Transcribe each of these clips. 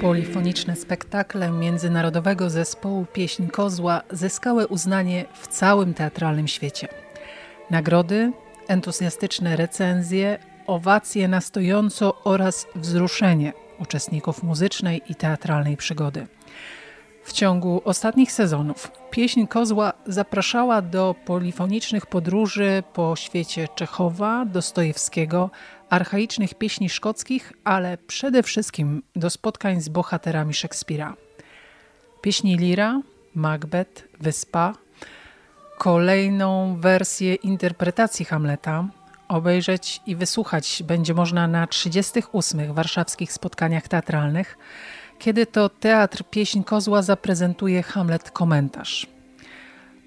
Polifoniczne spektakle Międzynarodowego Zespołu Pieśń Kozła zyskały uznanie w całym teatralnym świecie. Nagrody, entuzjastyczne recenzje, owacje na stojąco oraz wzruszenie uczestników muzycznej i teatralnej przygody. W ciągu ostatnich sezonów pieśń Kozła zapraszała do polifonicznych podróży po świecie Czechowa, Dostojewskiego, archaicznych pieśni szkockich, ale przede wszystkim do spotkań z bohaterami Szekspira. Pieśni Lira, Macbeth, Wyspa, kolejną wersję interpretacji Hamleta obejrzeć i wysłuchać będzie można na 38. warszawskich spotkaniach teatralnych, kiedy to Teatr Pieśń Kozła zaprezentuje Hamlet komentarz.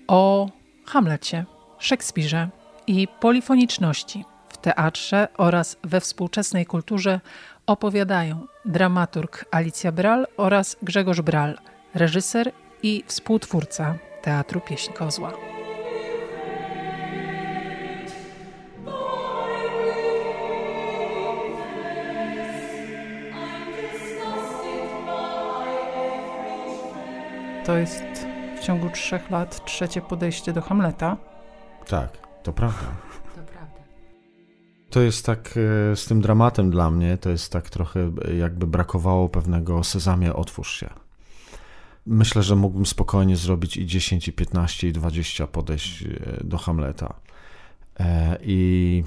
O Hamlecie, Szekspirze i polifoniczności – teatrze oraz we współczesnej kulturze opowiadają dramaturg Alicja Bral oraz Grzegorz Bral, reżyser i współtwórca Teatru Pieśń Kozła. To jest w ciągu trzech lat trzecie podejście do Hamleta. Tak, to prawda. To jest tak e, z tym dramatem dla mnie, to jest tak trochę e, jakby brakowało pewnego sezamie, otwórz się. Myślę, że mógłbym spokojnie zrobić i 10, i 15, i 20 podejść e, do Hamleta. I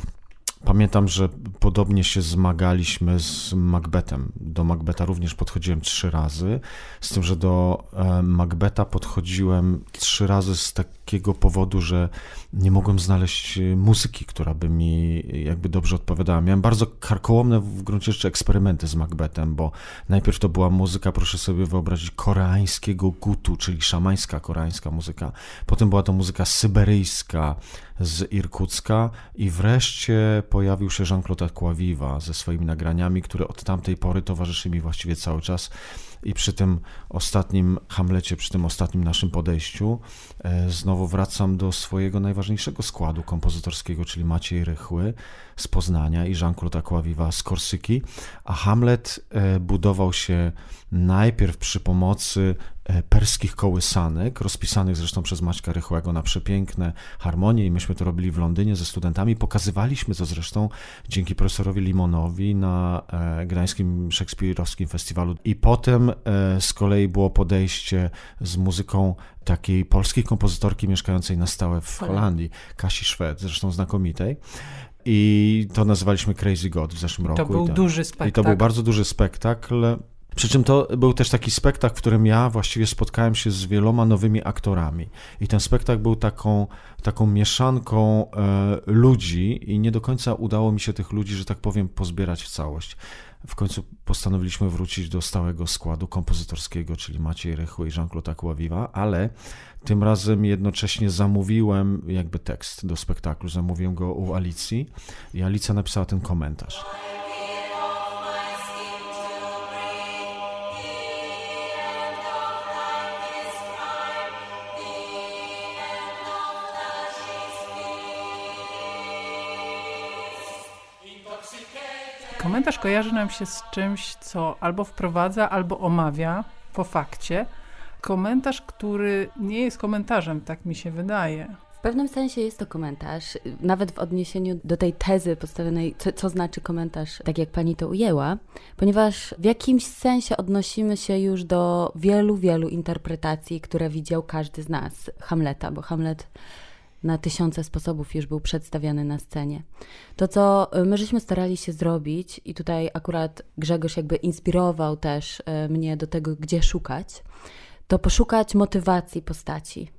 Pamiętam, że podobnie się zmagaliśmy z Macbethem. Do Macbeta również podchodziłem trzy razy, z tym, że do e, Macbeta podchodziłem trzy razy z takiego powodu, że nie mogłem znaleźć e, muzyki, która by mi jakby dobrze odpowiadała. Miałem bardzo karkołomne w gruncie rzeczy eksperymenty z Macbethem, bo najpierw to była muzyka, proszę sobie wyobrazić, koreańskiego gutu, czyli szamańska koreańska muzyka. Potem była to muzyka syberyjska, z Irkucka i wreszcie pojawił się Jean-Claude Aquaviva ze swoimi nagraniami, które od tamtej pory towarzyszy mi właściwie cały czas. I przy tym ostatnim Hamlecie, przy tym ostatnim naszym podejściu e, znowu wracam do swojego najważniejszego składu kompozytorskiego, czyli Maciej Rychły z Poznania i Jean-Claude Aquaviva z Korsyki, a Hamlet e, budował się najpierw przy pomocy perskich kołysanek, rozpisanych zresztą przez Maćka Rychłego na przepiękne harmonie i myśmy to robili w Londynie ze studentami. Pokazywaliśmy to zresztą dzięki profesorowi Limonowi na Gdańskim Szekspirowskim Festiwalu. I potem E, z kolei było podejście z muzyką takiej polskiej kompozytorki mieszkającej na stałe w Holandii, Kasi Szwed, zresztą znakomitej. I to nazywaliśmy Crazy God w zeszłym roku. To był duży spektakl. I to był bardzo duży spektakl. Przy czym to był też taki spektakl, w którym ja właściwie spotkałem się z wieloma nowymi aktorami. I ten spektakl był taką, taką mieszanką e, ludzi, i nie do końca udało mi się tych ludzi, że tak powiem, pozbierać w całość w końcu postanowiliśmy wrócić do stałego składu kompozytorskiego, czyli Maciej Rychły i Jean-Claude Aquaviva, ale tym razem jednocześnie zamówiłem jakby tekst do spektaklu, zamówiłem go u Alicji i Alicja napisała ten komentarz. Komentarz kojarzy nam się z czymś, co albo wprowadza, albo omawia po fakcie. Komentarz, który nie jest komentarzem, tak mi się wydaje. W pewnym sensie jest to komentarz, nawet w odniesieniu do tej tezy postawionej, co, co, znaczy komentarz, tak jak pani to ujęła, ponieważ w jakimś sensie odnosimy się już do wielu, wielu interpretacji, które widział każdy z nas Hamleta, bo Hamlet na tysiące sposobów już był przedstawiany na scenie. To, co y, my żeśmy starali się zrobić, i tutaj akurat Grzegorz jakby inspirował też y, mnie do tego, gdzie szukać, to poszukać motywacji postaci.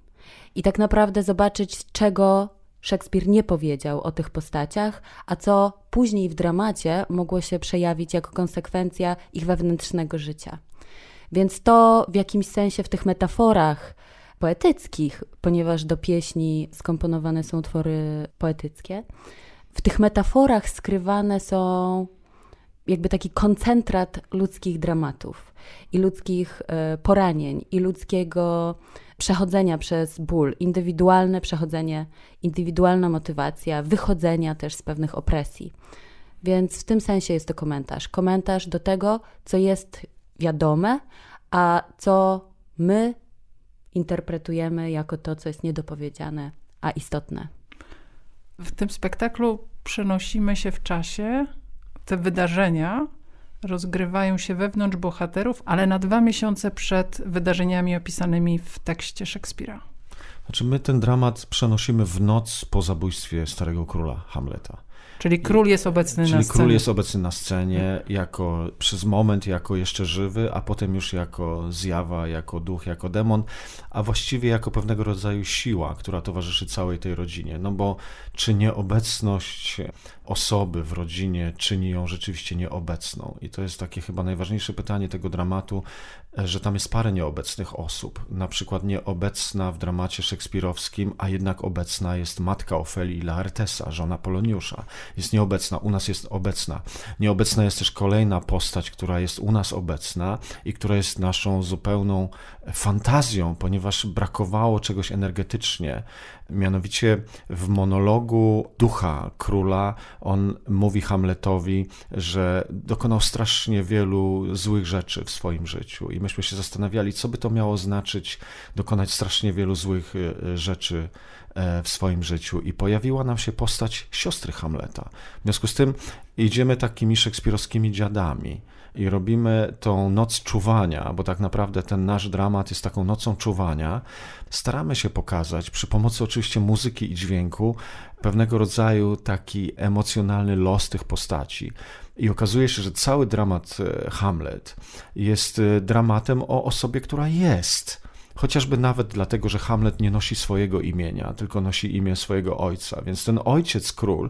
I tak naprawdę zobaczyć, czego Szekspir nie powiedział o tych postaciach, a co później w dramacie mogło się przejawić jako konsekwencja ich wewnętrznego życia. Więc to w jakimś sensie w tych metaforach poetyckich, ponieważ do pieśni skomponowane są utwory poetyckie, w tych metaforach skrywane są jakby taki koncentrat ludzkich dramatów i ludzkich e, poranień i ludzkiego przechodzenia przez ból, indywidualne przechodzenie, indywidualna motywacja, wychodzenia też z pewnych opresji. Więc w tym sensie jest to komentarz. Komentarz do tego, co jest wiadome, a co my interpretujemy jako to, co jest niedopowiedziane, a istotne. W tym spektaklu przenosimy się w czasie. Te wydarzenia rozgrywają się wewnątrz bohaterów, ale na dwa miesiące przed wydarzeniami opisanymi w tekście Szekspira. Znaczy, my ten dramat przenosimy w noc po zabójstwie starego króla Hamleta. Czyli król jest obecny Czyli na scenie. król jest obecny na scenie jako przez moment jako jeszcze żywy, a potem już jako zjawa, jako duch, jako demon, a właściwie jako pewnego rodzaju siła, która towarzyszy całej tej rodzinie. No bo czy nieobecność osoby w rodzinie czyni ją rzeczywiście nieobecną? I to jest takie chyba najważniejsze pytanie tego dramatu, że tam jest parę nieobecnych osób. Na przykład nieobecna w dramacie szekspirowskim, a jednak obecna jest matka Ofelii Laertesa, żona Poloniusza. Jest nieobecna, u nas jest obecna. Nieobecna jest też kolejna postać, która jest u nas obecna i która jest naszą zupełną fantazją, ponieważ brakowało czegoś energetycznie. Mianowicie w monologu ducha króla on mówi Hamletowi, że dokonał strasznie wielu złych rzeczy w swoim życiu i myśmy się zastanawiali, co by to miało znaczyć dokonać strasznie wielu złych e, rzeczy e, w swoim życiu i pojawiła nam się postać siostry Hamleta. W związku z tym idziemy takimi szekspirowskimi dziadami i robimy tą noc czuwania, bo tak naprawdę ten nasz dramat jest taką nocą czuwania. Staramy się pokazać przy pomocy oczywiście muzyki i dźwięku pewnego rodzaju taki emocjonalny los tych postaci. I okazuje się, że cały dramat e, Hamlet jest e, dramatem o osobie, która jest Chociażby nawet dlatego, że Hamlet nie nosi swojego imienia, tylko nosi imię swojego ojca. Więc ten ojciec król,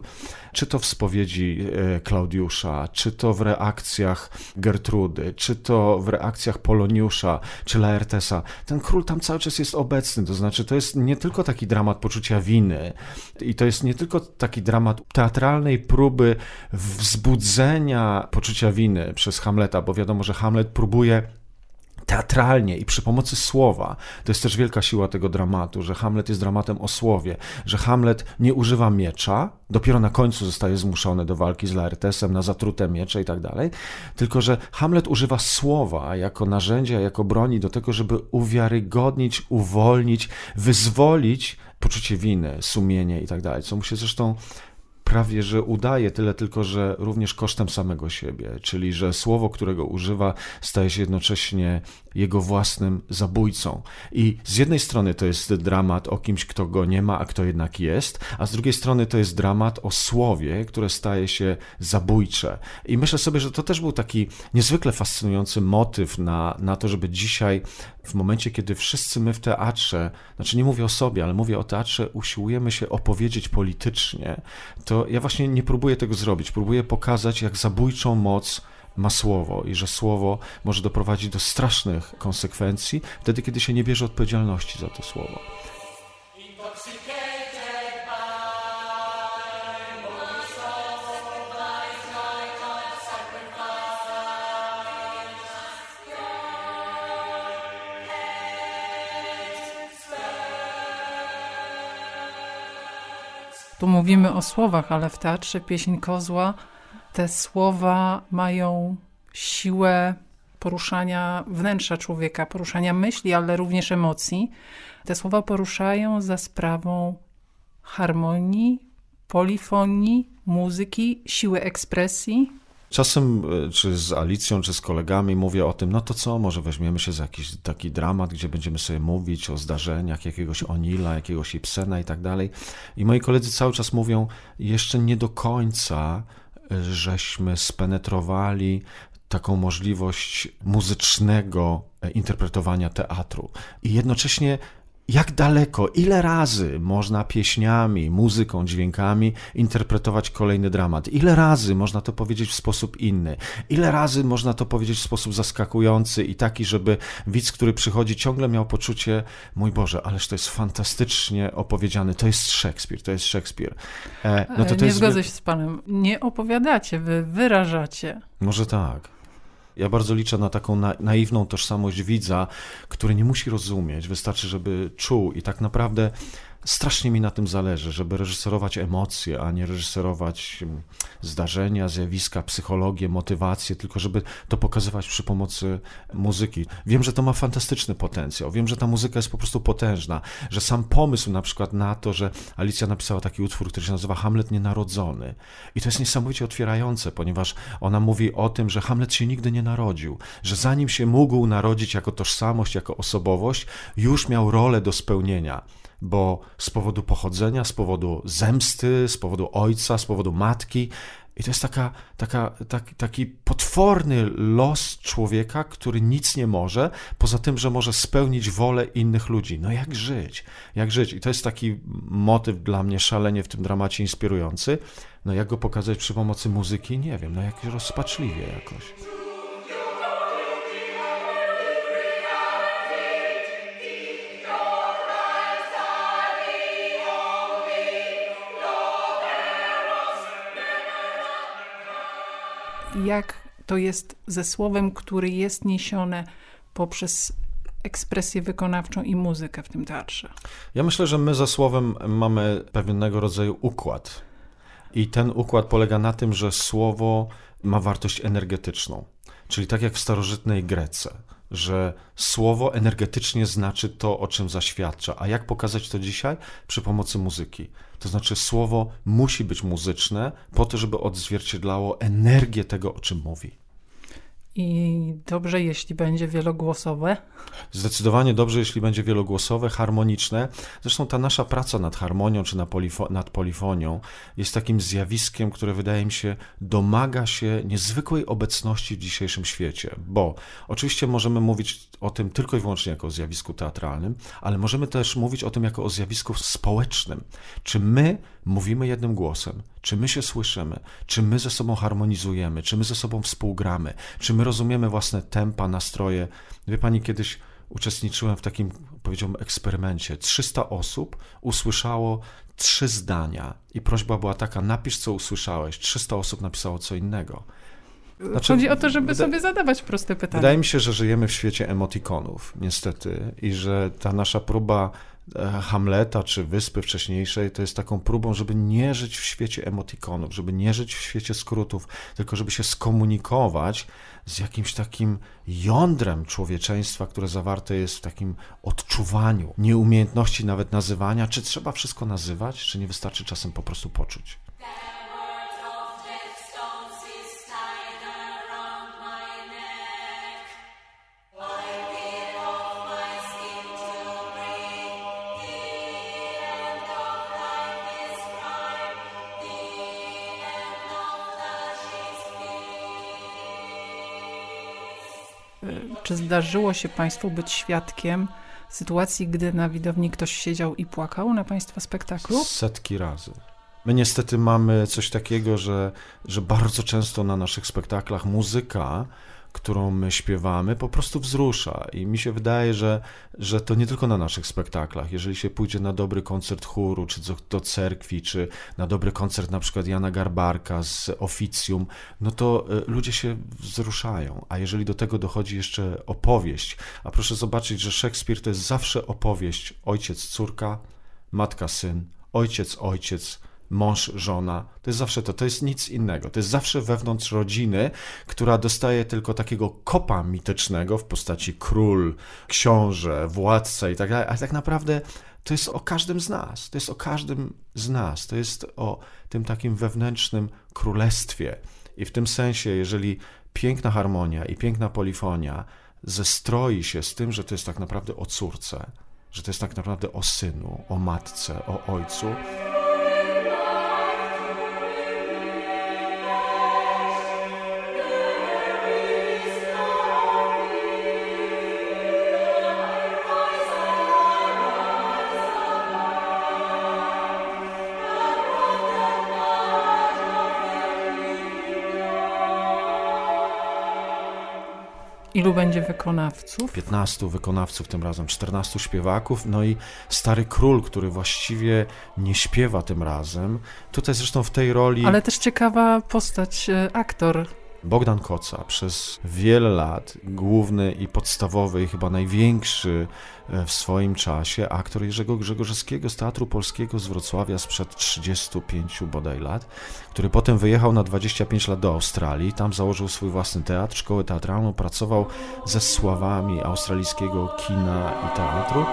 czy to w spowiedzi e, Klaudiusza, czy to w reakcjach Gertrudy, czy to w reakcjach Poloniusza, czy Laertesa, ten król tam cały czas jest obecny. To znaczy, to jest nie tylko taki dramat poczucia winy, i to jest nie tylko taki dramat teatralnej próby wzbudzenia poczucia winy przez Hamleta, bo wiadomo, że Hamlet próbuje teatralnie i przy pomocy słowa. To jest też wielka siła tego dramatu, że Hamlet jest dramatem o słowie, że Hamlet nie używa miecza, dopiero na końcu zostaje zmuszony do walki z Laertesem na zatrute miecze i tak dalej, tylko że Hamlet używa słowa jako narzędzia, jako broni do tego, żeby uwiarygodnić, uwolnić, wyzwolić poczucie winy, sumienie i tak dalej, co mu się zresztą prawie że udaje, tyle tylko, że również kosztem samego siebie, czyli że słowo, którego używa, staje się jednocześnie jego własnym zabójcą. I z jednej strony to jest dramat o kimś, kto go nie ma, a kto jednak jest, a z drugiej strony to jest dramat o słowie, które staje się zabójcze. I myślę sobie, że to też był taki niezwykle fascynujący motyw na, na to, żeby dzisiaj, w momencie, kiedy wszyscy my w teatrze, znaczy nie mówię o sobie, ale mówię o teatrze, usiłujemy się opowiedzieć politycznie, to ja właśnie nie próbuję tego zrobić. Próbuję pokazać, jak zabójczą moc ma słowo i że słowo może doprowadzić do strasznych konsekwencji wtedy, kiedy się nie bierze odpowiedzialności za to słowo. Tu mówimy o słowach, ale w teatrze pieśń kozła te słowa mają siłę poruszania wnętrza człowieka, poruszania myśli, ale również emocji. Te słowa poruszają za sprawą harmonii, polifonii, muzyki, siły ekspresji. Czasem, e, czy z Alicją, czy z kolegami mówię o tym, no to co, może weźmiemy się za jakiś taki dramat, gdzie będziemy sobie mówić o zdarzeniach jakiegoś Onila, jakiegoś Ibsena i tak dalej. I moi koledzy cały czas mówią, jeszcze nie do końca żeśmy spenetrowali taką możliwość muzycznego interpretowania teatru. I jednocześnie jak daleko, ile razy można pieśniami, muzyką, dźwiękami interpretować kolejny dramat? Ile razy można to powiedzieć w sposób inny? Ile razy można to powiedzieć w sposób zaskakujący i taki, żeby widz, który przychodzi, ciągle miał poczucie, mój Boże, ależ to jest fantastycznie opowiedziane, to jest Szekspir, to jest Szekspir. E, no to, to nie jest... zgodzę się z Panem. Nie opowiadacie, wy wyrażacie. Może tak. Ja bardzo liczę na taką na, naiwną tożsamość widza, który nie musi rozumieć, wystarczy, żeby czuł i tak naprawdę strasznie mi na tym zależy, żeby reżyserować emocje, a nie reżyserować mm, zdarzenia, zjawiska, psychologię, motywację, tylko żeby to pokazywać przy pomocy muzyki. Wiem, że to ma fantastyczny potencjał, wiem, że ta muzyka jest po prostu potężna, że sam pomysł na przykład na to, że Alicja napisała taki utwór, który się nazywa Hamlet Nienarodzony. I to jest niesamowicie otwierające, ponieważ ona mówi o tym, że Hamlet się nigdy nie narodził, że zanim się mógł narodzić jako tożsamość, jako osobowość, już miał rolę do spełnienia bo z powodu pochodzenia, z powodu zemsty, z powodu ojca, z powodu matki. I to jest taka, taka, taki, taki potworny los człowieka, który nic nie może, poza tym, że może spełnić wolę innych ludzi. No jak żyć? Jak żyć? I to jest taki motyw dla mnie szalenie w tym dramacie inspirujący. No jak go pokazać przy pomocy muzyki? Nie wiem, no jak rozpaczliwie jakoś. Jak to jest ze słowem, który jest niesione poprzez ekspresję wykonawczą i muzykę w tym teatrze? Ja myślę, że my ze słowem mamy pewnego rodzaju układ. I ten układ polega na tym, że słowo ma wartość energetyczną. Czyli tak jak w starożytnej Grece, że słowo energetycznie znaczy to, o czym zaświadcza. A jak pokazać to dzisiaj? Przy pomocy muzyki. To znaczy, słowo musi być muzyczne po to, żeby odzwierciedlało energię tego, o czym mówi. I dobrze, jeśli będzie wielogłosowe. Zdecydowanie dobrze, jeśli będzie wielogłosowe, harmoniczne. Zresztą ta nasza praca nad harmonią czy nad polifonią jest takim zjawiskiem, które wydaje mi się domaga się niezwykłej obecności w dzisiejszym świecie, bo oczywiście możemy mówić o tym tylko i wyłącznie jako o zjawisku teatralnym, ale możemy też mówić o tym jako o zjawisku społecznym. Czy my mówimy jednym głosem? Czy my się słyszymy? Czy my ze sobą harmonizujemy? Czy my ze sobą współgramy? Czy my rozumiemy własne tempa, nastroje? Wie pani, kiedyś uczestniczyłem w takim, powiedziałbym, eksperymencie. 300 osób usłyszało trzy zdania i prośba była taka, napisz co usłyszałeś. 300 osób napisało co innego. Znaczy, Chodzi o to, żeby sobie zadawać proste pytania. Wydaje mi się, że żyjemy w świecie emotikonów, niestety, i że ta nasza próba Hamleta czy Wyspy wcześniejszej to jest taką próbą, żeby nie żyć w świecie emotikonów, żeby nie żyć w świecie skrótów, tylko żeby się skomunikować z jakimś takim jądrem człowieczeństwa, które zawarte jest w takim odczuwaniu, nieumiejętności nawet nazywania, czy trzeba wszystko nazywać, czy nie wystarczy czasem po prostu poczuć. Czy zdarzyło się Państwu być świadkiem sytuacji, gdy na widowni ktoś siedział i płakał na Państwa spektaklu? Setki razy. My niestety mamy coś takiego, że, że bardzo często na naszych spektaklach muzyka którą my śpiewamy, po prostu wzrusza. I mi się wydaje, że, że to nie tylko na naszych spektaklach. Jeżeli się pójdzie na dobry koncert chóru, czy do, do cerkwi, czy na dobry koncert na przykład Jana Garbarka z Oficjum, no to e, ludzie się wzruszają. A jeżeli do tego dochodzi jeszcze opowieść, a proszę zobaczyć, że Szekspir to jest zawsze opowieść ojciec, córka, matka, syn, ojciec, ojciec, mąż, żona. To jest zawsze to, to jest nic innego. To jest zawsze wewnątrz rodziny, która dostaje tylko takiego kopa mitycznego w postaci król, książę, władca i tak dalej, ale tak naprawdę to jest o każdym z nas. To jest o każdym z nas. To jest o tym takim wewnętrznym królestwie. I w tym sensie, jeżeli piękna harmonia i piękna polifonia zestroi się z tym, że to jest tak naprawdę o córce, że to jest tak naprawdę o synu, o matce, o ojcu, Ilu będzie wykonawców? 15 wykonawców, tym razem 14 śpiewaków, no i stary król, który właściwie nie śpiewa tym razem. Tutaj zresztą w tej roli. Ale też ciekawa postać, e, aktor. Bogdan Koca przez wiele lat główny i podstawowy i chyba największy e, w swoim czasie aktor Jerzego Grzegorzewskiego z Teatru Polskiego z Wrocławia sprzed 35 bodaj lat, który potem wyjechał na 25 lat do Australii, tam założył swój własny teatr, szkołę teatralną, pracował ze sławami australijskiego kina i teatru.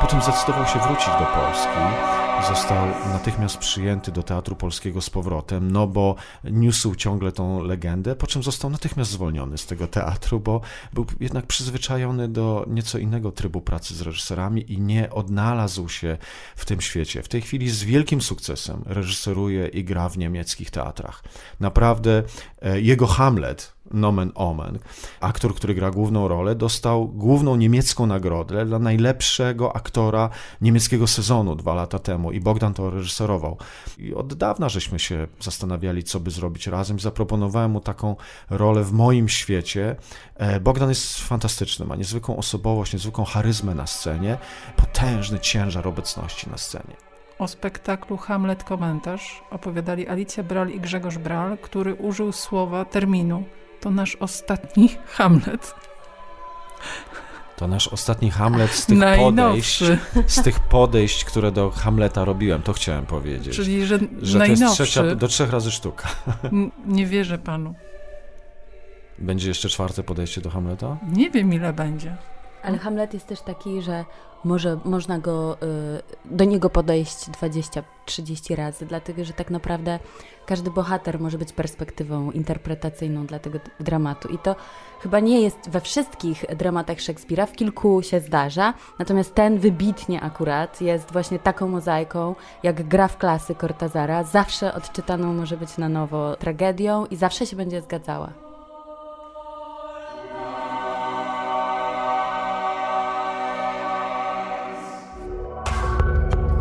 Potem zdecydował się wrócić do Polski. Został natychmiast przyjęty do Teatru Polskiego z powrotem, no bo niósł ciągle tą legendę, po czym został natychmiast zwolniony z tego teatru, bo był jednak przyzwyczajony do nieco innego trybu pracy z reżyserami i nie odnalazł się w tym świecie. W tej chwili z wielkim sukcesem reżyseruje i gra w niemieckich teatrach. Naprawdę e, jego Hamlet, nomen omen. Aktor, który gra główną rolę, dostał główną niemiecką nagrodę dla najlepszego aktora niemieckiego sezonu dwa lata temu i Bogdan to reżyserował. I od dawna żeśmy się zastanawiali, co by zrobić razem. Zaproponowałem mu taką rolę w moim świecie. E, Bogdan jest fantastyczny, ma niezwykłą osobowość, niezwykłą charyzmę na scenie, potężny ciężar obecności na scenie. O spektaklu Hamlet komentarz opowiadali Alicja Bral i Grzegorz Bral, który użył słowa terminu to nasz ostatni Hamlet. To nasz ostatni Hamlet z tych podejść, z tych podejść, które do Hamleta robiłem, to chciałem powiedzieć. Czyli, że, że to jest trzecia, do trzech razy sztuka. nie wierzę panu. Będzie jeszcze czwarte podejście do Hamleta? Nie wiem, ile będzie. Ale Hamlet jest też taki, że może można go, y, do niego podejść 20-30 razy, dlatego że tak naprawdę każdy bohater może być perspektywą interpretacyjną dla tego dramatu. I to chyba nie jest we wszystkich dramatach Szekspira, w kilku się zdarza, natomiast ten wybitnie akurat jest właśnie taką mozaiką, jak gra w klasy Cortazara, zawsze odczytaną może być na nowo tragedią i zawsze się będzie zgadzała.